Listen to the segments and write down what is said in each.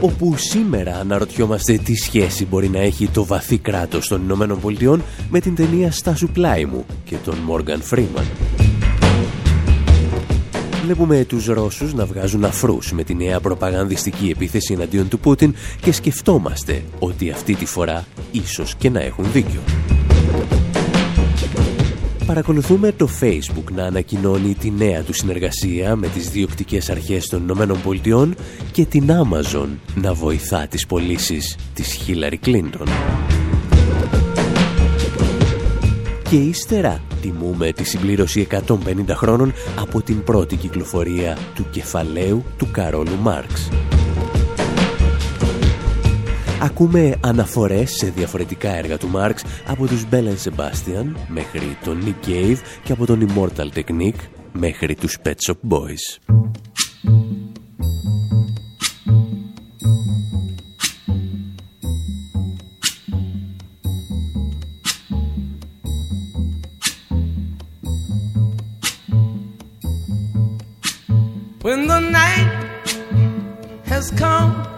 Όπου σήμερα αναρωτιόμαστε τι σχέση μπορεί να έχει το βαθύ κράτος των Ηνωμένων Πολιτειών με την ταινία «Στάσου πλάι μου» και τον Μόργαν Φρίμαν. Βλέπουμε τους Ρώσους να βγάζουν αφρούς με τη νέα προπαγανδιστική επίθεση εναντίον του Πούτιν και σκεφτόμαστε ότι αυτή τη φορά ίσως και να έχουν δίκιο παρακολουθούμε το Facebook να ανακοινώνει τη νέα του συνεργασία με τις διοκτικές αρχές των Ηνωμένων Πολιτειών και την Amazon να βοηθά τις πωλήσεις της Hillary Clinton. Και ύστερα τιμούμε τη συμπλήρωση 150 χρόνων από την πρώτη κυκλοφορία του κεφαλαίου του Καρόλου Μάρξ. Ακούμε αναφορές σε διαφορετικά έργα του Μάρξ από τους Bell Sebastian μέχρι τον Nick Cave και από τον Immortal Technique μέχρι τους Pet Shop Boys. When the night has come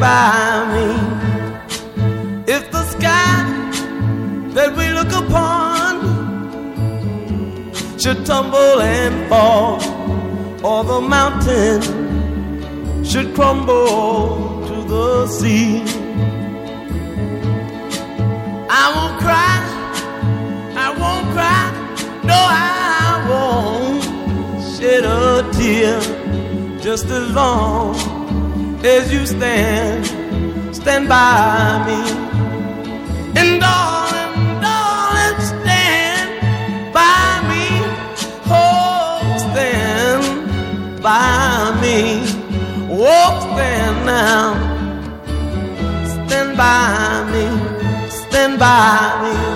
By me. If the sky that we look upon should tumble and fall, or the mountain should crumble to the sea, I won't cry, I won't cry no, I won't shed a tear just as long as you stand, stand by me. And darling, darling, stand by me. Oh, stand by me. Oh, stand now. Stand by me. Stand by me.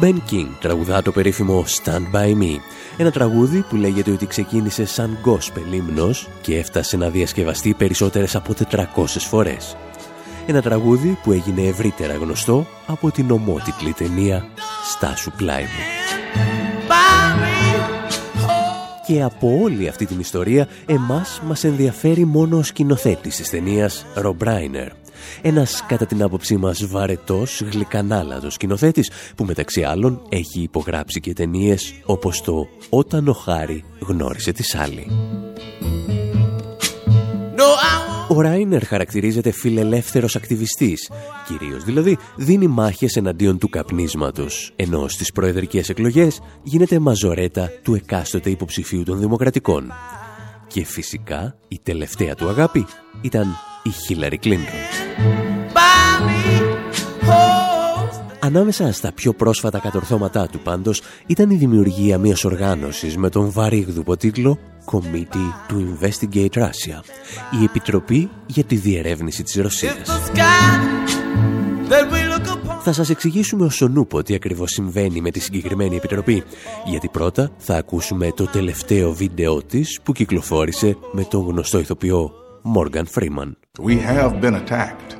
Ben King τραγουδά το περίφημο Stand By Me, ένα τραγούδι που λέγεται ότι ξεκίνησε σαν gospel ύμνος και έφτασε να διασκευαστεί περισσότερες από 400 φορές. Ένα τραγούδι που έγινε ευρύτερα γνωστό από την ομότιτλη ταινία «Στάσου πλάι μου». Και από όλη αυτή την ιστορία, εμάς μας ενδιαφέρει μόνο ο σκηνοθέτης της ταινίας, Rob Reiner, ένας κατά την άποψή μας βαρετός, γλυκανάλατος σκηνοθέτης που μεταξύ άλλων έχει υπογράψει και ταινίες όπως το «Όταν ο Χάρη γνώρισε τη Σάλη». Ο Ράινερ χαρακτηρίζεται φιλελεύθερος ακτιβιστής, κυρίως δηλαδή δίνει μάχες εναντίον του καπνίσματος, ενώ στις προεδρικές εκλογές γίνεται μαζορέτα του εκάστοτε υποψηφίου των Δημοκρατικών. Και φυσικά η τελευταία του αγάπη ήταν η Χίλαρη Κλίντον. Ανάμεσα στα πιο πρόσφατα κατορθώματά του πάντως ήταν η δημιουργία μιας οργάνωσης με τον βαρύγδουπο τίτλο Committee to Investigate Russia, η Επιτροπή για τη Διερεύνηση της Ρωσίας. Θα σας εξηγήσουμε ως ο νούπο τι ακριβώς συμβαίνει με τη συγκεκριμένη επιτροπή, γιατί πρώτα θα ακούσουμε το τελευταίο βίντεο της που κυκλοφόρησε με τον γνωστό ηθοποιό Morgan Freeman. We have been attacked.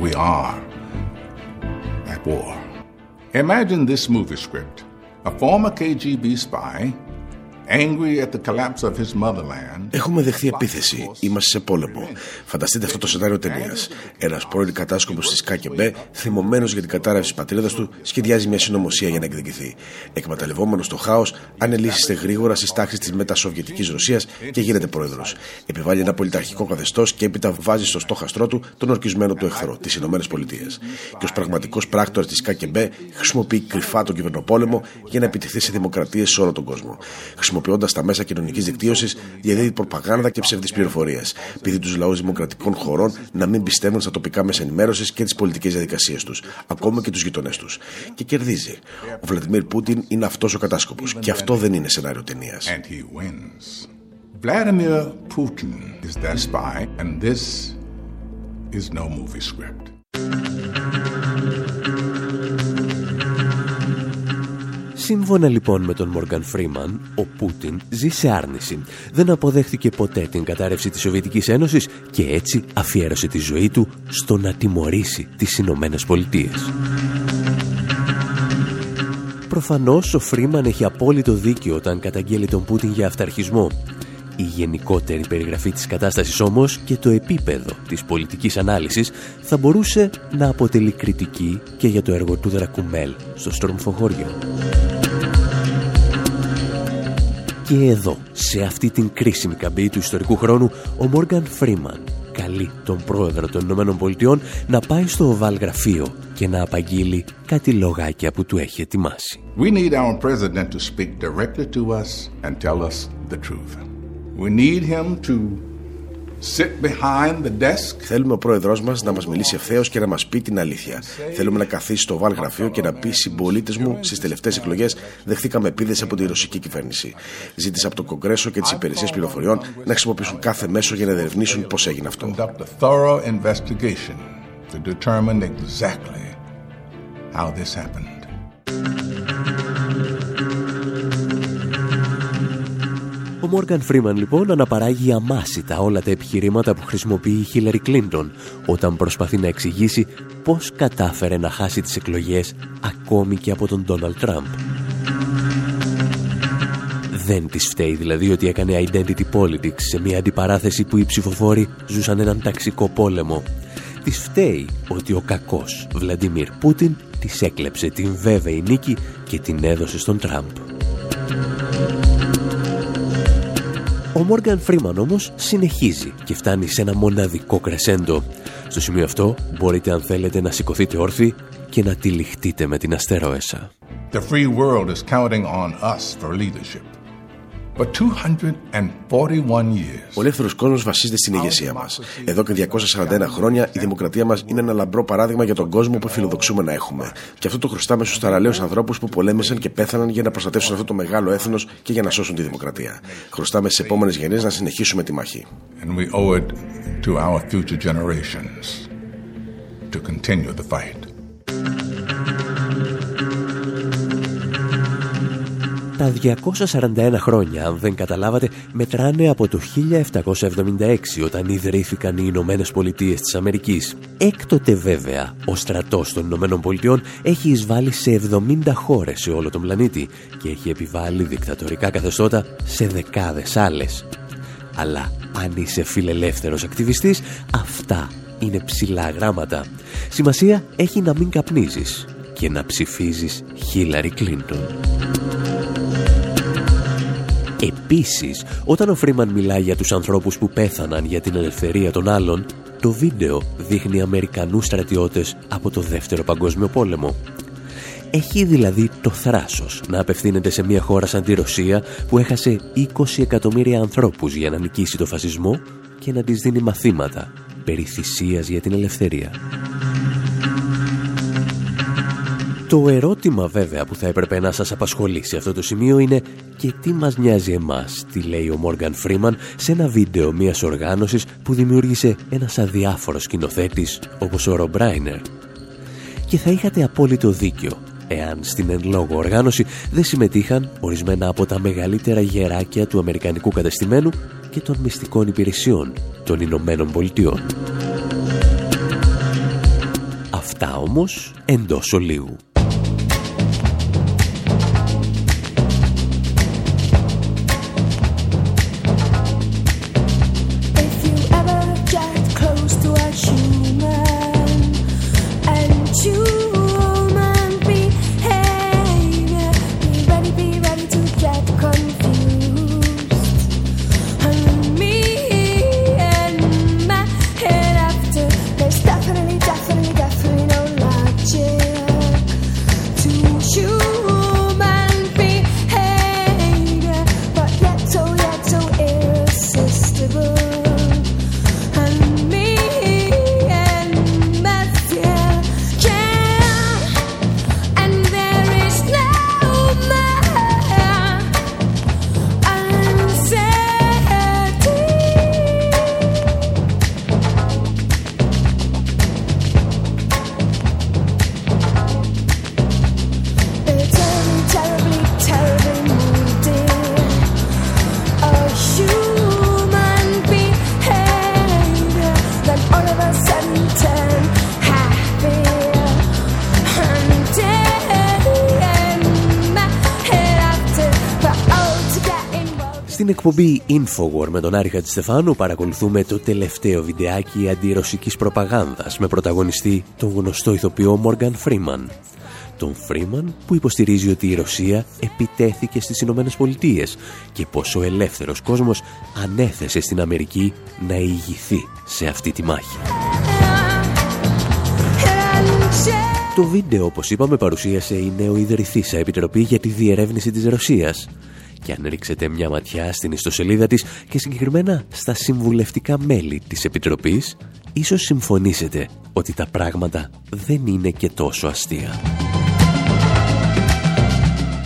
We are at war. Imagine this movie script. A former KGB spy Έχουμε δεχθεί επίθεση. Είμαστε σε πόλεμο. Φανταστείτε αυτό το σενάριο ταινία. Ένας πρώην κατάσκοπος της ΚΑΚΕΜΠΕ, θυμωμένος για την κατάρρευση της πατρίδας του, σχεδιάζει μια συνωμοσία για να εκδικηθεί. Εκμεταλλευόμενος το χάος, ανελίσσεται γρήγορα στις τάξεις της μετασοβιετικής Ρωσίας και γίνεται πρόεδρος. Επιβάλλει ένα πολιταρχικό καθεστώς και έπειτα βάζει στο στόχαστρό του τον ορκισμένο του εχθρό, τις ΗΠΑ. Και ως πραγματικός πράκτορας της ΚΑΚΕΜΠΕ χρησιμοποιεί κρυφά τον κυβερνοπόλεμο για να επιτεθεί σε δημοκρατίες σε όλο τον κόσμο χρησιμοποιώντας τα μέσα κοινωνικής δικτύωσης, διαδίδει προπαγάνδα και ψευδεί πληροφορίες. Πείθει τους λαούς δημοκρατικών χωρών να μην πιστεύουν στα τοπικά μέσα ενημέρωσης και τις πολιτικές διαδικασίες τους, ακόμα και τους γειτονές τους. Και κερδίζει. Ο Βλαντιμίρ Πούτιν είναι αυτός ο κατάσκοπος. Και αυτό δεν είναι σενάριο ταινίας. Vladimir Putin is that spy, and this is no movie script. Σύμφωνα λοιπόν με τον Μόργαν Φρίμαν, ο Πούτιν ζει σε άρνηση. Δεν αποδέχθηκε ποτέ την κατάρρευση της Σοβιετικής Ένωσης και έτσι αφιέρωσε τη ζωή του στο να τιμωρήσει τις Ηνωμένες Πολιτείες. Προφανώς ο Φρίμαν έχει απόλυτο δίκιο όταν καταγγέλει τον Πούτιν για αυταρχισμό. Η γενικότερη περιγραφή της κατάστασης όμως και το επίπεδο της πολιτικής ανάλυσης θα μπορούσε να αποτελεί κριτική και για το έργο του Δρακουμέλ στο Στρομφοχώριο. Και εδώ, σε αυτή την κρίσιμη καμπή του ιστορικού χρόνου, ο Μόργαν Φρίμαν καλεί τον πρόεδρο των Ηνωμένων Πολιτειών να πάει στο οβάλ γραφείο και να απαγγείλει κάτι λογάκια που του έχει ετοιμάσει. We need our president to speak directly to us and tell us the truth. We need him to Θέλουμε ο πρόεδρός μας να μας μιλήσει ευθέως και να μας πει την αλήθεια. Θέλουμε να καθίσει στο βάλ γραφείο και να πει συμπολίτες μου στις τελευταίες εκλογές δεχθήκαμε επίδεση από τη ρωσική κυβέρνηση. Ζήτησα από το Κογκρέσο και τις υπηρεσίες πληροφοριών να χρησιμοποιήσουν κάθε μέσο για να ερευνήσουν πώς έγινε αυτό. Ο Μόργαν Φρίμαν λοιπόν αναπαράγει αμάσιτα όλα τα επιχειρήματα που χρησιμοποιεί η Χίλαρη Κλίντον όταν προσπαθεί να εξηγήσει πώς κατάφερε να χάσει τις εκλογές ακόμη και από τον Ντόναλτ Τραμπ. Δεν της φταίει δηλαδή ότι έκανε identity politics σε μια αντιπαράθεση που οι ψηφοφόροι ζούσαν έναν ταξικό πόλεμο. Της φταίει ότι ο κακός Βλαντιμίρ Πούτιν της έκλεψε την βέβαιη νίκη και την έδωσε στον Τραμπ. Ο Μόργαν Φρίμαν όμως συνεχίζει και φτάνει σε ένα μοναδικό κρεσέντο. Στο σημείο αυτό μπορείτε αν θέλετε να σηκωθείτε όρθιοι και να τυλιχτείτε με την αστερόεσα. The free world is counting on us for leadership. Ο ελεύθερο κόσμος βασίζεται στην ηγεσία μας. Εδώ και 241 χρόνια η δημοκρατία μας είναι ένα λαμπρό παράδειγμα για τον κόσμο που φιλοδοξούμε να έχουμε. Και αυτό το χρωστάμε στους ταραλέου ανθρώπους που πολέμησαν και πέθαναν για να προστατεύσουν αυτό το μεγάλο έθνος και για να σώσουν τη δημοκρατία. Χρωστάμε στι επόμενες γενιές να συνεχίσουμε τη μάχη. Τα 241 χρόνια, αν δεν καταλάβατε, μετράνε από το 1776 όταν ιδρύθηκαν οι Ηνωμένες Πολιτείες της Αμερικής. Έκτοτε βέβαια, ο στρατός των Ηνωμένων Πολιτειών έχει εισβάλει σε 70 χώρες σε όλο τον πλανήτη και έχει επιβάλει δικτατορικά καθεστώτα σε δεκάδες άλλες. Αλλά αν είσαι φιλελεύθερος ακτιβιστής, αυτά είναι ψηλά γράμματα. Σημασία έχει να μην καπνίζεις και να ψηφίζεις Χίλαρη Κλίντον. Επίσης, όταν ο Φρίμαν μιλάει για τους ανθρώπους που πέθαναν για την ελευθερία των άλλων, το βίντεο δείχνει Αμερικανούς στρατιώτες από το Δεύτερο Παγκόσμιο Πόλεμο. Έχει δηλαδή το θράσος να απευθύνεται σε μια χώρα σαν τη Ρωσία που έχασε 20 εκατομμύρια ανθρώπους για να νικήσει το φασισμό και να της δίνει μαθήματα περί θυσίας για την ελευθερία. Το ερώτημα βέβαια που θα έπρεπε να σας απασχολήσει σε αυτό το σημείο είναι και τι μας νοιάζει εμάς, τι λέει ο Μόργαν Φρίμαν σε ένα βίντεο μιας οργάνωσης που δημιούργησε ένας αδιάφορος σκηνοθέτης όπως ο Ρομπράινερ. Και θα είχατε απόλυτο δίκιο εάν στην εν λόγω οργάνωση δεν συμμετείχαν ορισμένα από τα μεγαλύτερα γεράκια του Αμερικανικού κατεστημένου και των μυστικών υπηρεσιών των Ηνωμένων Πολιτειών. Αυτά όμως εντός ολίγου. Στην εκπομπή Infowar με τον Άρη Χατζηστεφάνου παρακολουθούμε το τελευταίο βιντεάκι αντιρωσικής προπαγάνδας με πρωταγωνιστή τον γνωστό ηθοποιό Morgan Freeman. Τον Freeman που υποστηρίζει ότι η Ρωσία επιτέθηκε στις Ηνωμένες Πολιτείες και πως ο ελεύθερος κόσμος ανέθεσε στην Αμερική να ηγηθεί σε αυτή τη μάχη. Το βίντεο, όπως είπαμε, παρουσίασε η νεοειδρυθήσα Επιτροπή για τη Διερεύνηση της Ρωσίας και αν ρίξετε μια ματιά στην ιστοσελίδα της και συγκεκριμένα στα συμβουλευτικά μέλη της Επιτροπής, ίσως συμφωνήσετε ότι τα πράγματα δεν είναι και τόσο αστεία.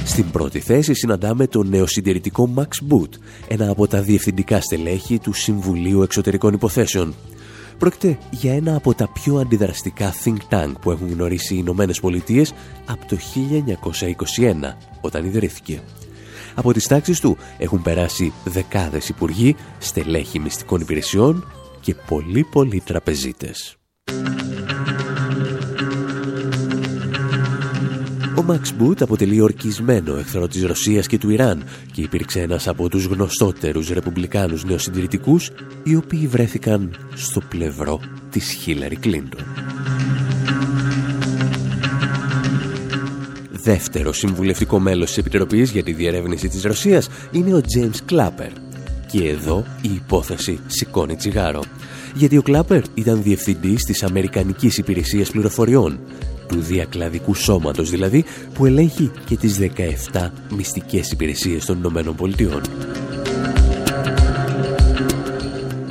Στην πρώτη θέση συναντάμε τον νεοσυντηρητικό Max Boot, ένα από τα διευθυντικά στελέχη του Συμβουλίου Εξωτερικών Υποθέσεων. Πρόκειται για ένα από τα πιο αντιδραστικά think tank που έχουν γνωρίσει οι Ηνωμένες Πολιτείες από το 1921, όταν ιδρύθηκε. Από τις τάξεις του έχουν περάσει δεκάδες υπουργοί, στελέχη μυστικών υπηρεσιών και πολλοί πολλοί τραπεζίτες. Ο Μαξ Μπουτ αποτελεί ορκισμένο εχθρό της Ρωσίας και του Ιράν και υπήρξε ένας από τους γνωστότερους ρεπουμπλικάνους νεοσυντηρητικούς οι οποίοι βρέθηκαν στο πλευρό της Χίλαρη Κλίντον. Δεύτερο συμβουλευτικό μέλος της Επιτροπής για τη διερεύνηση της Ρωσίας είναι ο James Κλάπερ. Και εδώ η υπόθεση σηκώνει τσιγάρο. Γιατί ο Κλάπερ ήταν διευθυντής της Αμερικανικής Υπηρεσίας Πληροφοριών, του διακλαδικού σώματος δηλαδή, που ελέγχει και τις 17 μυστικές υπηρεσίες των Ηνωμένων Πολιτειών.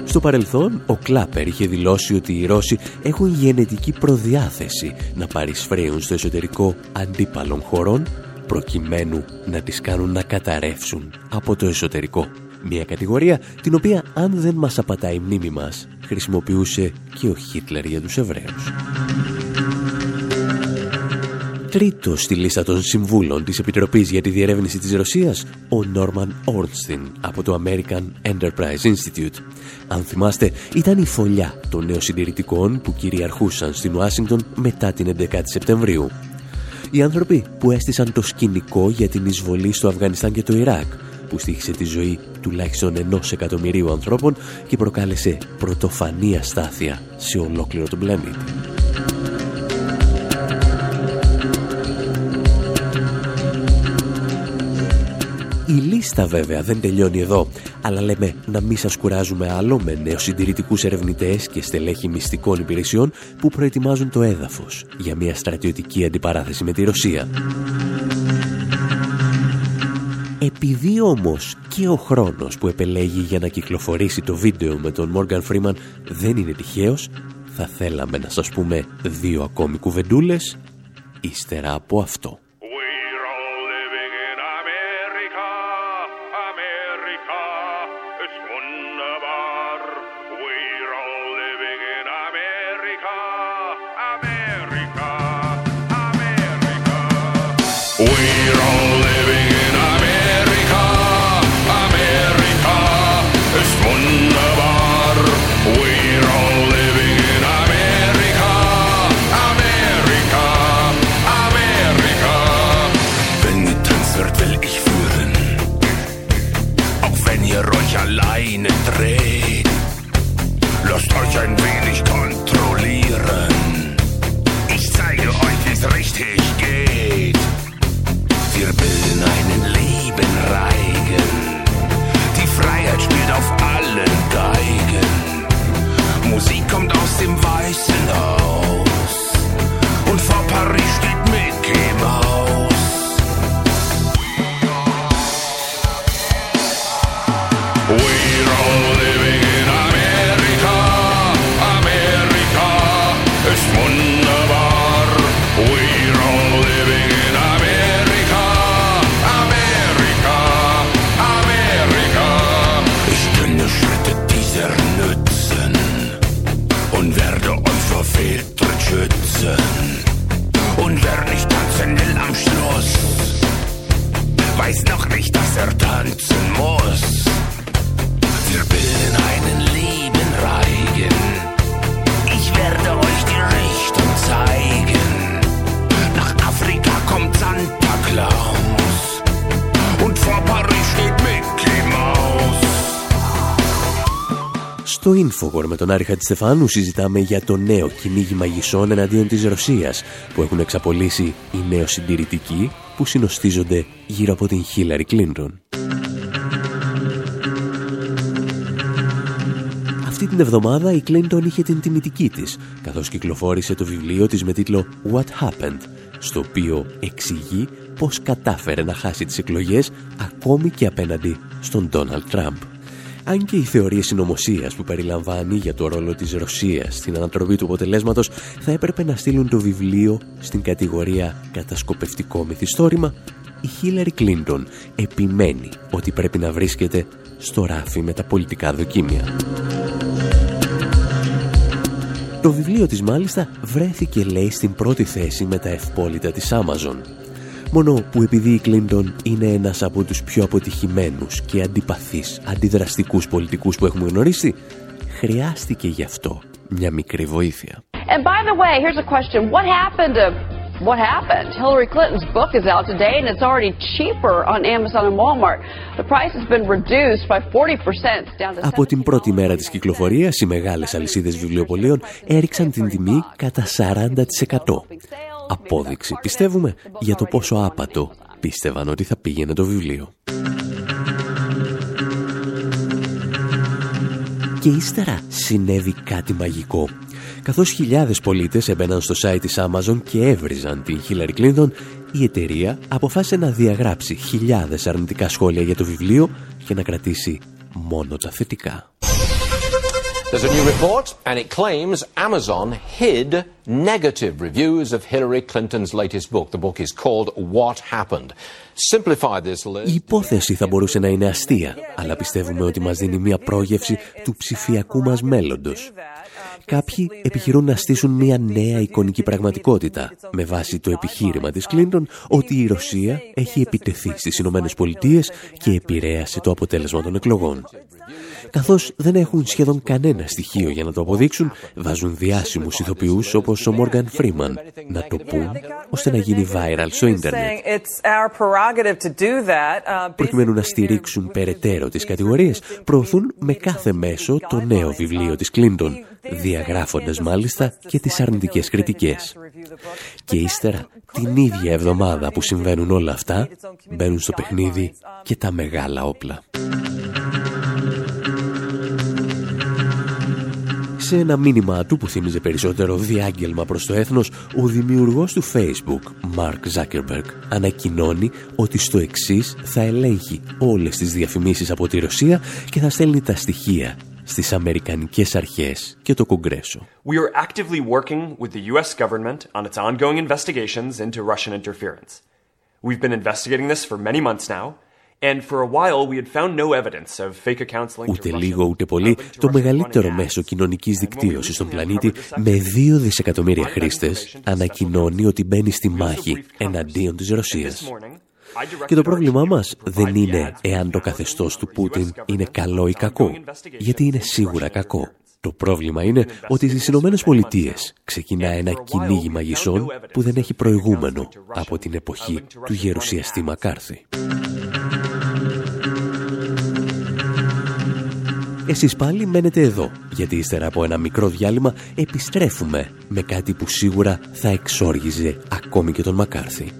Στο παρελθόν, ο Κλάπερ είχε δηλώσει ότι οι Ρώσοι έχουν γενετική προδιάθεση να παρισφρέουν στο εσωτερικό αντίπαλων χωρών προκειμένου να τις κάνουν να καταρρεύσουν από το εσωτερικό. Μια κατηγορία την οποία αν δεν μας απατάει η μνήμη μας χρησιμοποιούσε και ο Χίτλερ για τους Εβραίους. Τρίτο στη λίστα των συμβούλων της Επιτροπής για τη Διερεύνηση της Ρωσίας, ο Νόρμαν Όρνστιν από το American Enterprise Institute. Αν θυμάστε, ήταν η φωλιά των νεοσυντηρητικών που κυριαρχούσαν στην Ουάσιγκτον μετά την 11η Σεπτεμβρίου. Οι άνθρωποι που έστησαν το σκηνικό για την εισβολή στο Αφγανιστάν και το Ιράκ, που στήχησε τη ζωή τουλάχιστον ενός εκατομμυρίου ανθρώπων και προκάλεσε πρωτοφανή αστάθεια σε ολόκληρο τον πλανήτη. Η λίστα βέβαια δεν τελειώνει εδώ, αλλά λέμε να μην σας κουράζουμε άλλο με νεοσυντηρητικούς ερευνητές και στελέχη μυστικών υπηρεσιών που προετοιμάζουν το έδαφος για μια στρατιωτική αντιπαράθεση με τη Ρωσία. Επειδή όμως και ο χρόνος που επελέγει για να κυκλοφορήσει το βίντεο με τον Morgan Freeman δεν είναι τυχαίος, θα θέλαμε να σας πούμε δύο ακόμη κουβεντούλες ύστερα από αυτό. Στο Infowar με τον Άρη Χατζηστεφάνου συζητάμε για το νέο κυνήγι μαγισσών εναντίον της Ρωσίας που έχουν εξαπολύσει οι νεοσυντηρητικοί που συνοστίζονται γύρω από την Χίλαρη Κλίντον. Αυτή την εβδομάδα η Κλίντον είχε την τιμητική της καθώς κυκλοφόρησε το βιβλίο της με τίτλο What Happened στο οποίο εξηγεί πώς κατάφερε να χάσει τις εκλογές ακόμη και απέναντι στον Ντόναλτ Τραμπ αν και οι θεωρίες συνωμοσίας που περιλαμβάνει για το ρόλο της Ρωσίας στην ανατροπή του αποτελέσματος θα έπρεπε να στείλουν το βιβλίο στην κατηγορία κατασκοπευτικό μυθιστόρημα, η Χίλαρη Κλίντον επιμένει ότι πρέπει να βρίσκεται στο ράφι με τα πολιτικά δοκίμια. Το βιβλίο της μάλιστα βρέθηκε λέει στην πρώτη θέση με τα ευπόλυτα της Amazon μόνο που επειδή η Κλίντον είναι ένας από τους πιο αποτυχημένους και αντιπαθείς αντιδραστικούς πολιτικούς που έχουμε γνωρίσει, χρειάστηκε γι' αυτό μια μικρή βοήθεια. And by the way, here's a question. What happened to what happened? Hillary Clinton's book is out today and it's already cheaper on Amazon and Walmart. The price has been reduced by 40% down to Από την πρώτη μέρα της κυκλοφορίας, οι μεγάλες αλυσίδες βιβλιοπολίων έριξαν την τιμή κατά 40% απόδειξη, πιστεύουμε, για το πόσο άπατο πίστευαν ότι θα πήγαινε το βιβλίο. Και ύστερα συνέβη κάτι μαγικό. Καθώς χιλιάδες πολίτες έμπαιναν στο site της Amazon και έβριζαν την Hillary Clinton, η εταιρεία αποφάσισε να διαγράψει χιλιάδες αρνητικά σχόλια για το βιβλίο και να κρατήσει μόνο τα θετικά. There's a new report, and it claims Amazon hid negative reviews of Hillary Clinton's latest book. The book is called What Happened. Simplify this list. Η υπόθεση θα μπορούσε να είναι αστεία, αλλά πιστεύουμε ότι μας δίνει μια πρόγευση του ψηφιακού μας μέλλοντος. Κάποιοι επιχειρούν να στήσουν μια νέα εικονική πραγματικότητα με βάση το επιχείρημα της Κλίντον ότι η Ρωσία έχει επιτεθεί στις Ηνωμένες Πολιτείες και επηρέασε το αποτέλεσμα των εκλογών. Καθώς δεν έχουν σχεδόν κανένα στοιχείο για να το αποδείξουν, βάζουν διάσημους ηθοποιούς όπως ο Μόργαν Φρίμαν να το πούν ώστε να γίνει viral στο ίντερνετ. Προκειμένου να στηρίξουν περαιτέρω τις κατηγορίες, προωθούν με κάθε μέσο το νέο βιβλίο της Κλίντον, διαγράφοντας μάλιστα και τις αρνητικές κριτικές. Και ύστερα, την ίδια εβδομάδα που συμβαίνουν όλα αυτά, μπαίνουν στο παιχνίδι και τα μεγάλα όπλα. Σε ένα μήνυμα του που θύμιζε περισσότερο διάγγελμα προς το έθνος, ο δημιουργός του Facebook, Mark Zuckerberg, ανακοινώνει ότι στο εξής θα ελέγχει όλες τις διαφημίσεις από τη Ρωσία και θα στέλνει τα στοιχεία στις Αμερικανικές αρχές και το Κογκρέσο. We are actively working with the US government on its ongoing investigations into Russian interference. We've been investigating this for many months now. Ούτε λίγο ούτε πολύ, το μεγαλύτερο μέσο κοινωνικής δικτύωσης στον πλανήτη με δύο δισεκατομμύρια χρήστες ανακοινώνει ότι μπαίνει στη μάχη εναντίον της Ρωσίας. Και το πρόβλημά μας δεν είναι εάν το καθεστώς του Πούτιν είναι καλό ή κακό, γιατί είναι σίγουρα κακό. Το πρόβλημα είναι ότι στις Ηνωμένες Πολιτείες ξεκινά ένα κυνήγι μαγισσών που δεν έχει προηγούμενο από την εποχή του γερουσιαστή Μακάρθη. Εσείς πάλι μένετε εδώ, γιατί ύστερα από ένα μικρό διάλειμμα επιστρέφουμε με κάτι που σίγουρα θα εξόργιζε ακόμη και τον Μακάρθη.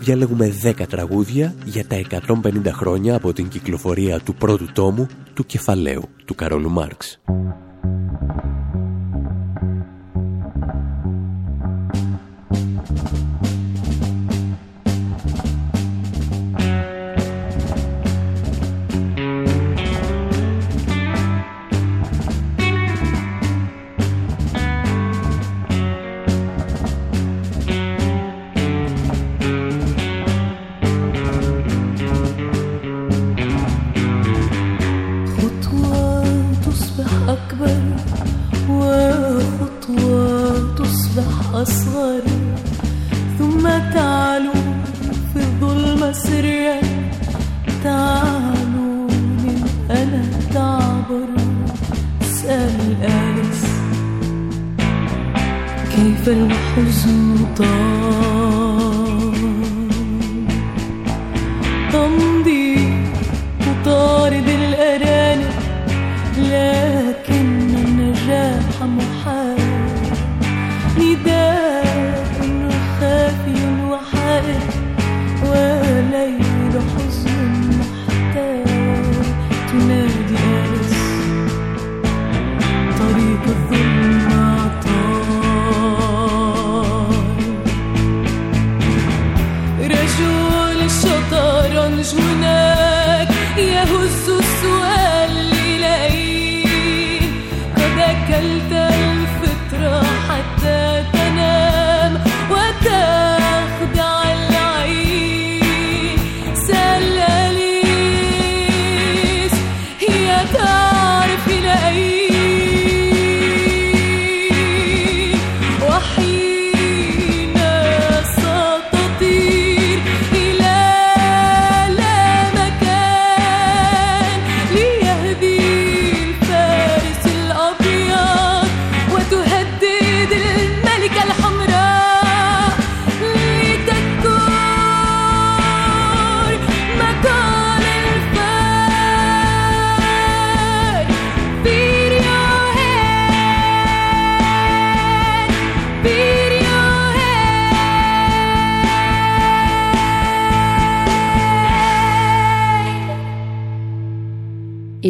Διαλέγουμε 10 τραγούδια για τα 150 χρόνια από την κυκλοφορία του πρώτου τόμου του κεφαλαίου του Καρόλου Μάρξ. أصبح أكبر وخطوة تصبح أصغر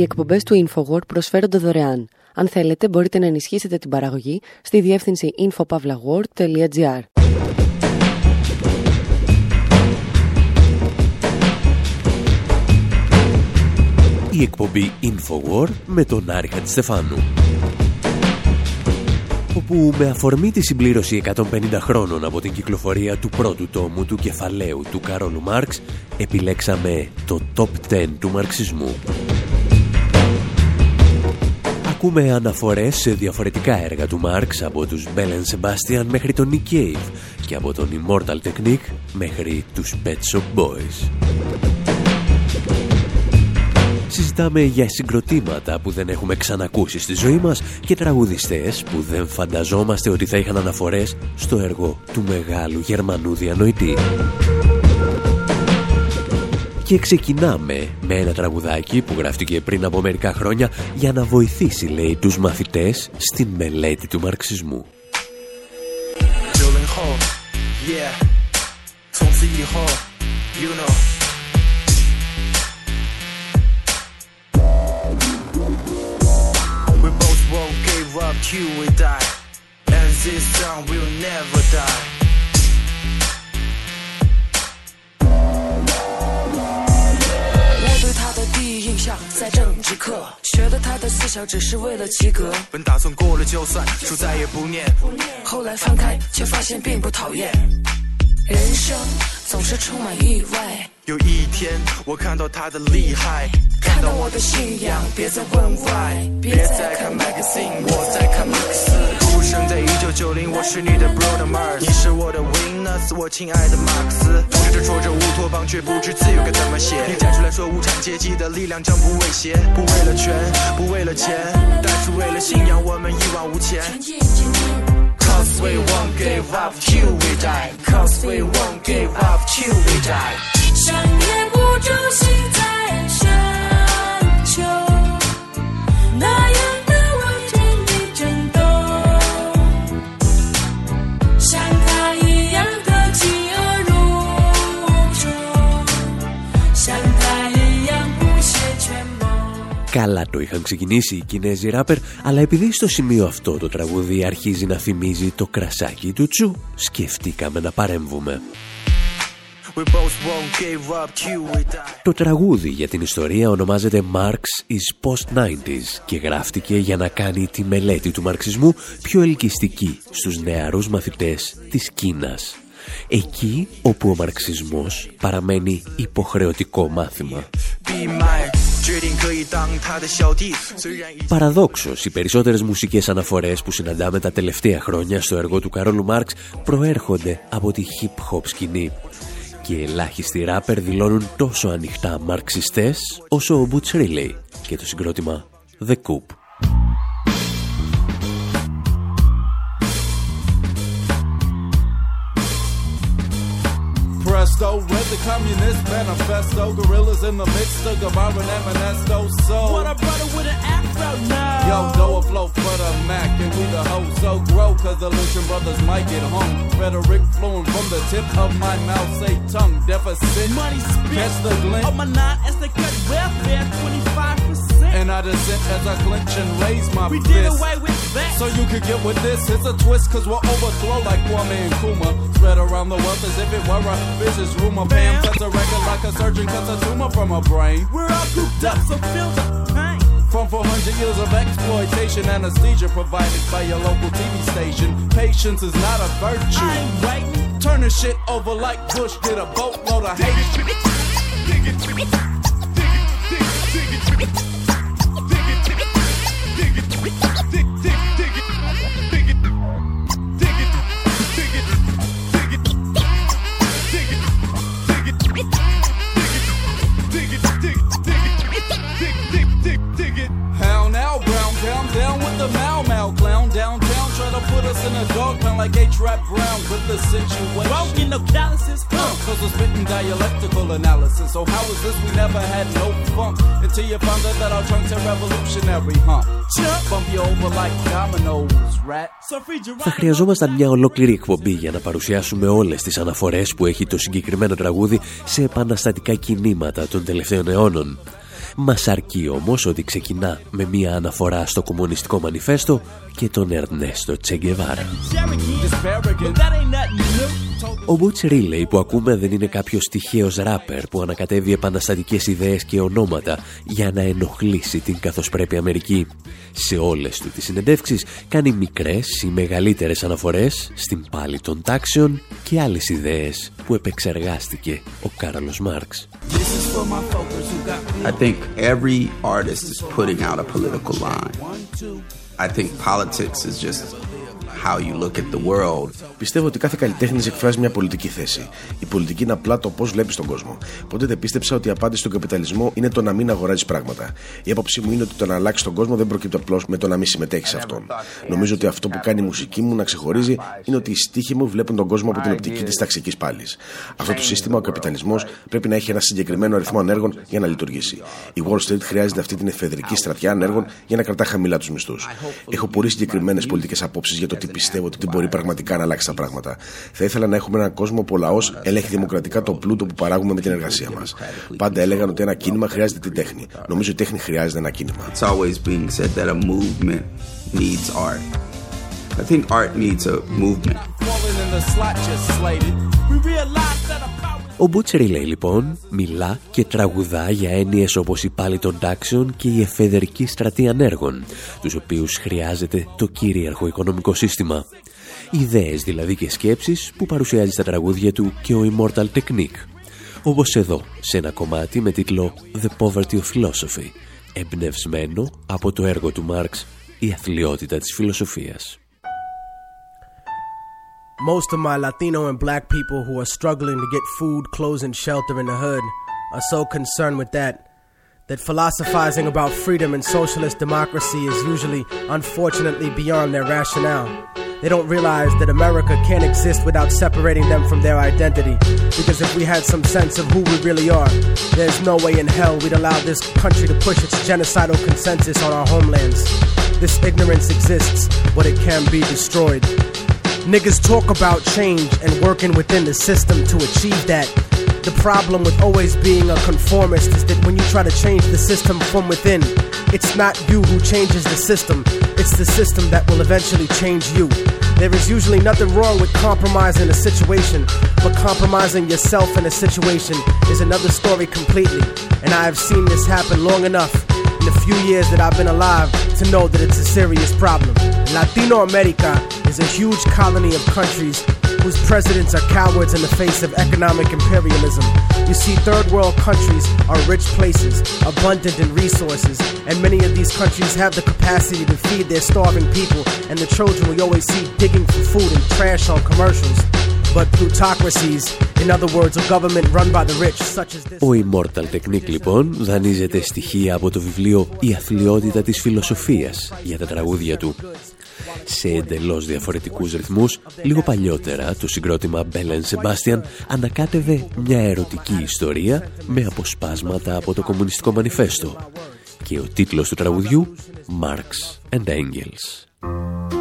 Οι εκπομπές του InfoWord προσφέρονται δωρεάν. Αν θέλετε, μπορείτε να ενισχύσετε την παραγωγή στη διεύθυνση infopavlagor.gr. Η εκπομπή Infowar με τον Άρη Χατζηστεφάνου. Όπου με αφορμή τη συμπλήρωση 150 χρόνων από την κυκλοφορία του πρώτου τόμου του κεφαλαίου του Καρόλου Μάρξ, επιλέξαμε το Top 10 του μαρξισμού. Ακούμε αναφορές σε διαφορετικά έργα του Μάρξ από τους Bell Sebastian μέχρι τον Nick Cave και από τον Immortal Technique μέχρι τους Pet Shop Boys. Συζητάμε για συγκροτήματα που δεν έχουμε ξανακούσει στη ζωή μας και τραγουδιστές που δεν φανταζόμαστε ότι θα είχαν αναφορές στο έργο του μεγάλου Γερμανού διανοητή και ξεκινάμε με ένα τραγουδάκι που γράφτηκε πριν από μερικά χρόνια για να βοηθήσει, λέει, τους μαθητές στη μελέτη του μαρξισμού. 在政治课，学的他的思想只是为了及格。本打算过了就算，书再也不念。后来翻开，却发现并不讨厌。人生总是充满意外，有一天，我看到他的厉害，看到我的信仰，别再问 why，别再看 magazine，我在看马克思。生在一九九零，我是你的 brother Mars，你是我的 Venus，我亲爱的马克思。总是着着乌托邦，却不知自由该怎么写。你站出来说无产阶级的力量将不畏邪，不为了权，不为了钱，但是为了信仰，我们一往无前。Cause we won't give up till we die. Cause we won't give up till we die. 想念不住心 Καλά το είχαν ξεκινήσει οι Κινέζοι ράπερ, αλλά επειδή στο σημείο αυτό το τραγούδι αρχίζει να θυμίζει το κρασάκι του τσου, σκεφτήκαμε να παρέμβουμε. We both won't give up till we die. Το τραγούδι για την ιστορία ονομάζεται Marx is Post-90s και γράφτηκε για να κάνει τη μελέτη του μαρξισμού πιο ελκυστική στους νεαρούς μαθητές της Κίνας. Εκεί όπου ο μαρξισμός παραμένει υποχρεωτικό μάθημα. Be mine，Παραδόξως, οι περισσότερες μουσικές αναφορές που συναντάμε τα τελευταία χρόνια στο έργο του Καρόλου Μάρξ προέρχονται από τη hip-hop σκηνή. Και ελάχιστοι ράπερ δηλώνουν τόσο ανοιχτά μαρξιστές όσο ο Butch Riley και το συγκρότημα The Coop. Presto, read the Communist Manifesto, gorillas in the mix, of the Guevara and Manesto. So, What a brother with an afro now. yo, go flow for the Mac, and we the hoes so grow, cause the Lucian brothers might get home. Rhetoric flowing from the tip of my mouth, say tongue deficit. Money spent Catch the glint. on my nine as they cut welfare 25%. And I dissent as I clench and raise my We fist. did away with that. So you could get with this. It's a twist, cause we'll overthrow like Kwame and Kuma. Spread around the wealth as if it were a vicious rumor. Bam, cuts a record like a surgeon cuts a tumor from a brain. We're all cooped up, so feel the pain. From 400 years of exploitation, anesthesia provided by your local TV station. Patience is not a virtue. I ain't waiting. Turning shit over like Bush did a boatload of hate. Dig it. Try to put us in a dog pound like A-Trap Brown with the situation. Broken, no calluses. Uh, Uh. Cause we're spitting dialectical analysis. So how is this? We never had no funk until you found out that our trunks are revolutionary, huh? Chump. Bump you over like dominoes, rat. So free Geronimo. Θα χρειαζόμασταν μια ολόκληρη εκπομπή για να παρουσιάσουμε όλες τις αναφορές που έχει το συγκεκριμένο τραγούδι σε επαναστατικά κινήματα των τελευταίων αιώνων. Μας αρκεί όμως ότι ξεκινά με μια αναφορά στο κομμουνιστικό μανιφέστο και τον Ερνέστο Τσεγκεβάρα. Cherokee. But that ain't nothing new. Ο Butch Riley που ακούμε δεν είναι κάποιος τυχαίος ράπερ που ανακατεύει επαναστατικές ιδέες και ονόματα για να ενοχλήσει την καθώς πρέπει Αμερική. Σε όλες του τις συνεντεύξεις κάνει μικρές ή μεγαλύτερες αναφορές στην πάλη των τάξεων και άλλες ιδέες που επεξεργάστηκε ο Κάρολος Μάρξ. I think every artist is putting out a political line. I think politics is just how you look at the world. Πιστεύω ότι κάθε καλλιτέχνης εκφράζει μια πολιτική θέση. Η πολιτική είναι απλά το πώς βλέπεις τον κόσμο. Ποτέ δεν πίστεψα ότι η απάντηση στον καπιταλισμό είναι το να μην αγοράζεις πράγματα. Η άποψή μου είναι ότι το να αλλάξεις τον κόσμο δεν προκύπτει απλώς με το να μην συμμετέχεις σε αυτόν. Νομίζω ότι αυτό που κάνει η μουσική μου να ξεχωρίζει είναι ότι οι στίχοι μου βλέπουν τον κόσμο από την οπτική της ταξικής πάλης. Αυτό το σύστημα, ο καπιταλισμός, πρέπει να έχει ένα συγκεκριμένο αριθμό ανέργων για να λειτουργήσει. Η Wall Street χρειάζεται αυτή την εφεδρική στρατιά ανέργων για να κρατά χαμηλά τους μισθούς. Έχω πολύ συγκεκριμένες πολιτικές απόψεις για το τι πιστεύω ότι μπορεί πραγματικά να αλλάξει τα πράγματα. Θα ήθελα να έχουμε έναν κόσμο που ο λαός ελέγχει δημοκρατικά το πλούτο που παράγουμε με την εργασία μας. Πάντα έλεγαν ότι ένα κίνημα χρειάζεται την τέχνη. Νομίζω η τέχνη χρειάζεται ένα κίνημα. It's always being said that a movement needs art. I think art needs a movement. Falling in the slot just slated. We realized that a power. Ο Butch Riley λοιπόν μιλά και τραγουδά για έννοιες όπως η πάλη των τάξεων και η εφεδερική στρατή ανέργων, τους οποίους χρειάζεται το κυρίαρχο οικονομικό σύστημα. Ιδέες δηλαδή και σκέψεις που παρουσιάζει στα τραγούδια του και ο Immortal Technique. Όπως εδώ, σε ένα κομμάτι με τίτλο The Poverty of Philosophy, εμπνευσμένο από το έργο του Μάρξ «Η αθλειότητα της φιλοσοφίας». Most of my Latino and black people who are struggling to get food, clothes, and shelter in the hood are so concerned with that that philosophizing about freedom and socialist democracy is usually, unfortunately, beyond their rationale. They don't realize that America can't exist without separating them from their identity. Because if we had some sense of who we really are, there's no way in hell we'd allow this country to push its genocidal consensus on our homelands. This ignorance exists, but it can be destroyed. Niggas talk about change and working within the system to achieve that. The problem with always being a conformist is that when you try to change the system from within, it's not you who changes the system, it's the system that will eventually change you. There is usually nothing wrong with compromising a situation, but compromising yourself in a situation is another story completely. And I have seen this happen long enough in the few years that I've been alive to know that it's a serious problem. Latino America is a huge colony of countries whose presidents are cowards in the face of economic imperialism. You see, third world countries are rich places, abundant in resources, and many of these countries have the capacity to feed their starving people and the children we always see digging for food and trash on commercials. But plutocracies, in other words, a government run by the rich, such as this. Ο Immortal Technique λοιπόν δανείζεται στοιχεία από το βιβλίο «Η αθλειότητα της φιλοσοφίας» για τα τραγούδια του. Σε εντελώς διαφορετικούς ρυθμούς, λίγο παλιότερα το συγκρότημα Bell Sebastian ανακάτευε μια ερωτική ιστορία με αποσπάσματα από το κομμουνιστικό μανιφέστο. Και ο τίτλος του τραγουδιού «Marx and Engels».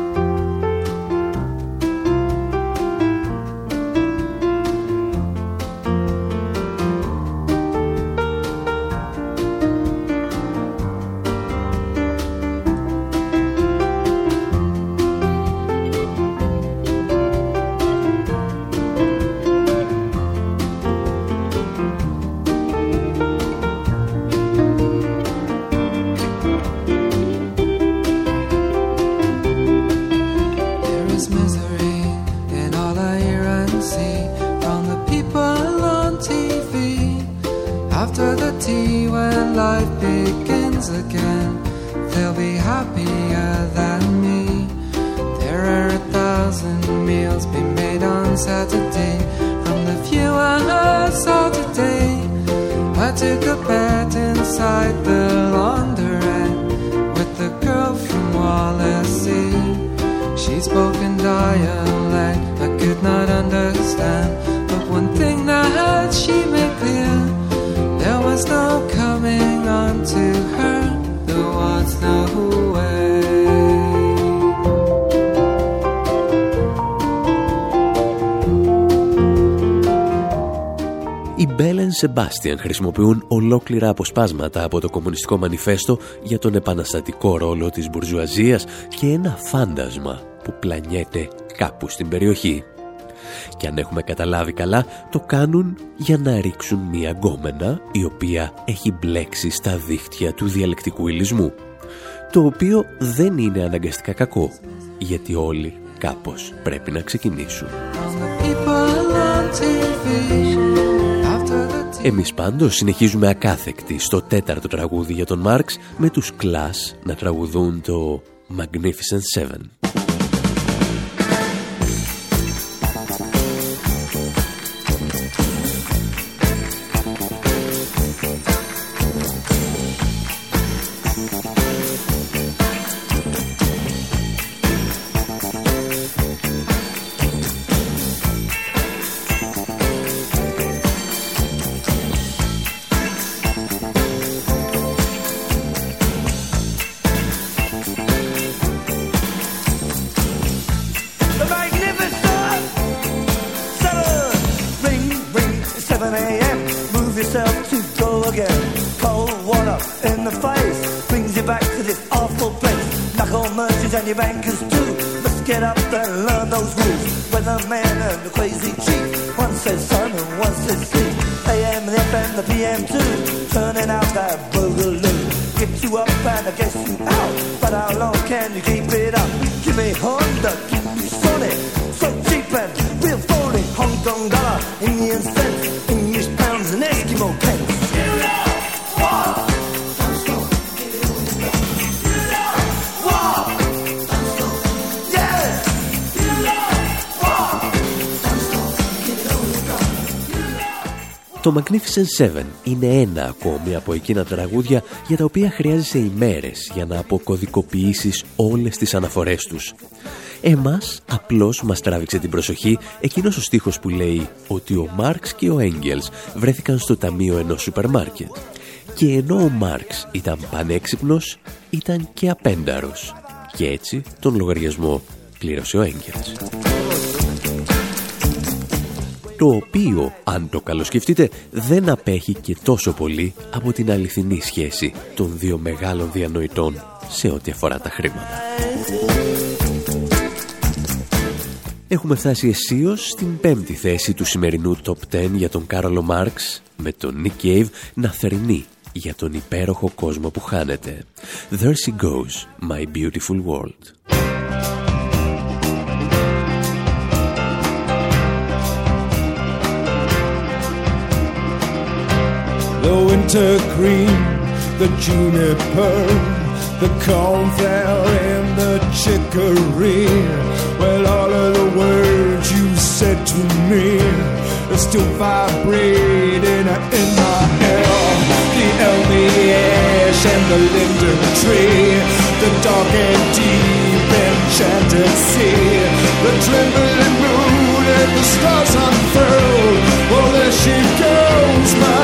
Οι Μπέλεν Σεμπάστιαν χρησιμοποιούν ολόκληρα αποσπάσματα από το Κομμουνιστικό Μανιφέστο για τον επαναστατικό ρόλο της μπουρζουαζίας και ένα φάντασμα που πλανιέται κάπου στην περιοχή. Και αν έχουμε καταλάβει καλά, το κάνουν για να ρίξουν μία γκόμενα η οποία έχει μπλέξει στα δίχτυα του διαλεκτικού ηλισμού. Το οποίο δεν είναι αναγκαστικά κακό, γιατί όλοι κάπως πρέπει να ξεκινήσουν. People on TV after the Εμείς πάντως συνεχίζουμε ακάθεκτοι στο τέταρτο τραγούδι για τον Μάρξ με τους Class να τραγουδούν το Magnificent Seven. Your bankers too. Must get up and learn those rules. Weatherman and the crazy Το Magnificent Seven είναι ένα ακόμη από εκείνα τα τραγούδια για τα οποία χρειάζεσαι ημέρες για να αποκωδικοποιήσεις όλες τις αναφορές τους. Εμάς απλώς μας τράβηξε την προσοχή εκείνος ο στίχος που λέει ότι ο Μάρξ και ο Έγγελς βρέθηκαν στο ταμείο ενός σούπερ μάρκετ. Και ενώ ο Μάρξ ήταν πανέξυπνος, ήταν και απένταρος. Και έτσι τον λογαριασμό πλήρωσε ο Έγγελς το οποίο, αν το καλοσκεφτείτε, δεν απέχει και τόσο πολύ από την αληθινή σχέση των δύο μεγάλων διανοητών σε ό,τι αφορά τα χρήματα. Έχουμε φτάσει αισίως στην πέμπτη θέση του σημερινού Top 10 για τον Κάρολο Μάρξ με τον Nick Cave να θερινεί για τον υπέροχο κόσμο που χάνεται. There she goes, my beautiful world. The winter green, the juniper, the cornflower and the chicory. Well, all of the words you said to me are still vibrating in my ear. The elmy ash and the linden tree, the dark and deep enchanted sea, the trembling moon and the stars unfurl. Well, there she goes, my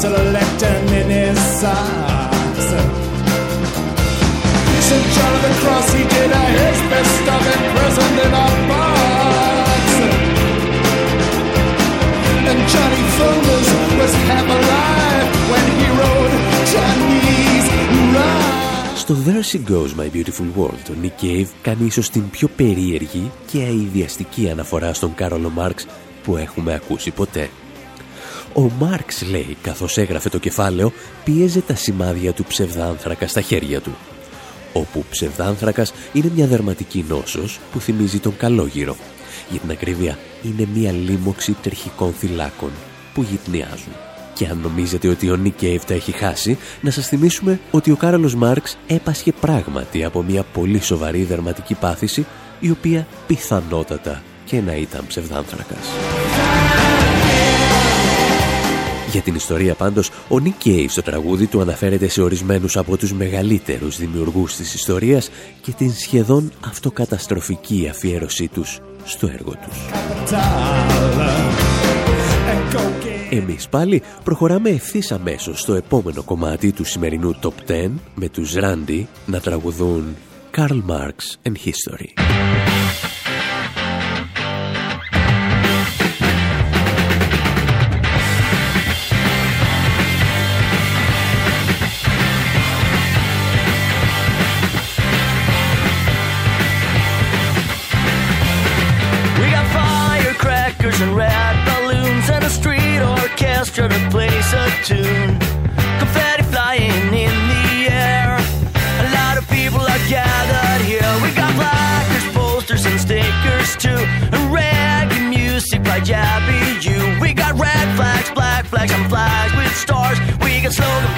to the Στο There She Goes My Beautiful World, ο Nick Cave κάνει ίσως την πιο περίεργη και αειδιαστική αναφορά στον Κάρολο Μάρξ που έχουμε ακούσει ποτέ. Ο Μάρξ, λέει, καθώς έγραφε το κεφάλαιο, πίεζε τα σημάδια του ψευδάνθρακα στα χέρια του. Όπου ψευδάνθρακας είναι μια δερματική νόσος που θυμίζει τον καλόγυρο. Για την ακρίβεια, είναι μια λίμωξη τερχικών θυλάκων που γυπνιάζουν. Και αν νομίζετε ότι ο Νίκ Cave τα έχει χάσει, να σας θυμίσουμε ότι ο Κάρολος Μάρξ έπασχε πράγματι από μια πολύ σοβαρή δερματική πάθηση, η οποία πιθανότατα και να ήταν ψευδάνθρακας. Για την ιστορία πάντως, ο Νίκ Cave στο τραγούδι του αναφέρεται σε ορισμένους από τους μεγαλύτερους δημιουργούς της ιστορίας και την σχεδόν αυτοκαταστροφική αφιέρωσή τους στο έργο τους. Εμείς πάλι προχωράμε ευθύς αμέσως στο επόμενο κομμάτι του σημερινού Top 10 με τους Randy να τραγουδούν Karl Marx and History. We got firecrackers and red balloons and a street orchestra to place a tune. Confetti flying in the air. A lot of people are gathered here. We got placards, posters, and stickers too. And reggae music by Jabby U. We got red flags, black flags, and flags with stars. We got slogan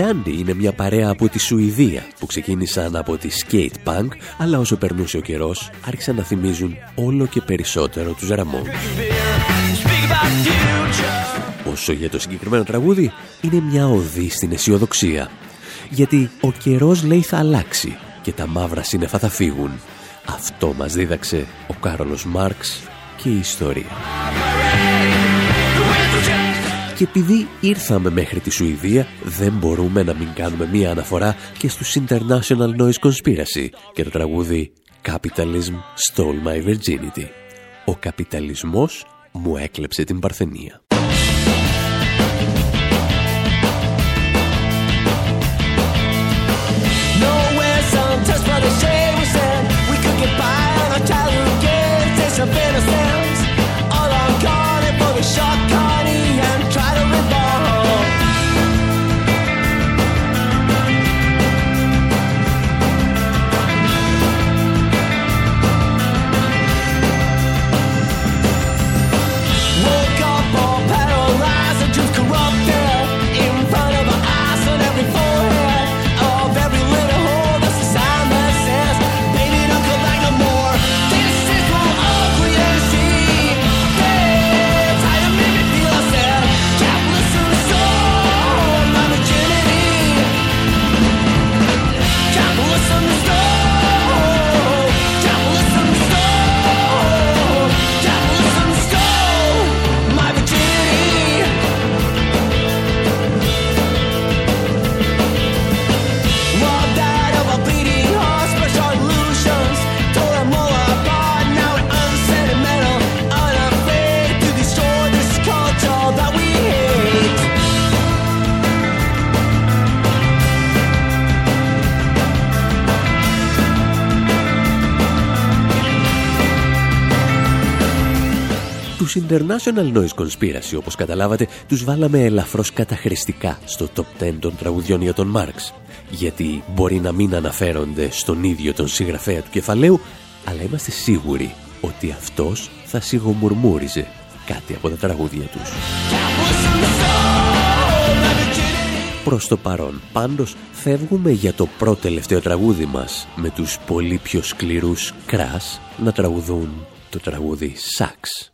Goldman. Η Randy είναι μια παρέα από τη Σουηδία που ξεκίνησαν από τη skate punk, αλλά όσο περνούσε ο καιρός άρχισαν να θυμίζουν όλο και περισσότερο τους Ramones. Speak about future. Όσο για το συγκεκριμένο τραγούδι, είναι μια οδή στην αισιοδοξία. Γιατί ο καιρός λέει θα αλλάξει και τα μαύρα σύννεφα θα φύγουν. Αυτό μας δίδαξε ο Κάρολος Μάρξ και η ιστορία. Και επειδή ήρθαμε μέχρι τη Σουηδία, δεν μπορούμε να μην κάνουμε μία αναφορά και στους International Noise Conspiracy και το τραγούδι Capitalism Stole My Virginity. Ο καπιταλισμός μου έκλεψε την παρθενία. Τους International Noise Conspiracy, όπως καταλάβατε, τους βάλαμε ελαφρώς καταχρηστικά στο top 10 των τραγουδιών για τον Μάρξ. Γιατί μπορεί να μην αναφέρονται στον ίδιο τον συγγραφέα του κεφαλαίου, αλλά είμαστε σίγουροι ότι αυτός θα σιγομουρμούριζε κάτι από τα τραγούδια τους. Προς το παρόν, πάντως, φεύγουμε για το πρώτο τελευταίο τραγούδι μας με τους πολύ πιο σκληρούς κράς να τραγουδούν το τραγούδι «Σάξ».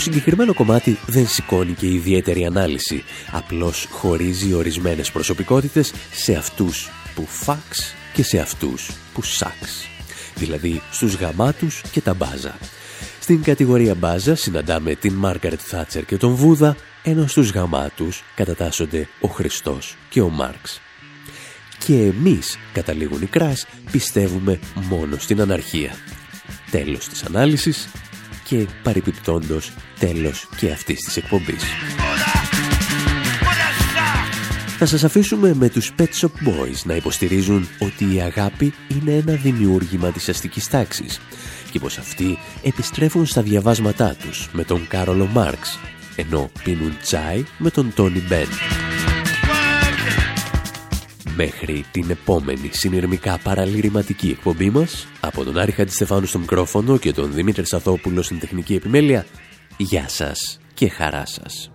Συγκεκριμένο κομμάτι δεν σηκώνει και ιδιαίτερη ανάλυση, απλώς χωρίζει ορισμένες προσωπικότητες σε αυτούς που φαξ και σε αυτούς που σαξ. Δηλαδή στους γαμάτους και τα μπάζα. Στην κατηγορία μπάζα συναντάμε την Μάργαρετ Θάτσερ και τον Βούδα, ενώ στους γαμάτους κατατάσσονται ο Χριστός και ο Μάρξ. Και εμείς, καταλήγουν οι κράς, πιστεύουμε μόνο στην αναρχία. Τέλος της ανάλυσης και παρεπιπτόντος τέλος και αυτής της εκπομπής. Θα σας αφήσουμε με τους Pet Shop Boys να υποστηρίζουν ότι η αγάπη είναι ένα δημιούργημα της αστικής τάξης και πως αυτοί επιστρέφουν στα διαβάσματά τους με τον Κάρολο Μάρξ ενώ πίνουν τσάι με τον Τόνι Μπεν. Μέχρι την επόμενη συνειρμικά παραλυρηματική εκπομπή μας, από τον Άρη Χατζηστεφάνου στο μικρόφωνο και τον Δημήτρη Σαθόπουλο στην τεχνική επιμέλεια, γεια σας και χαρά σας.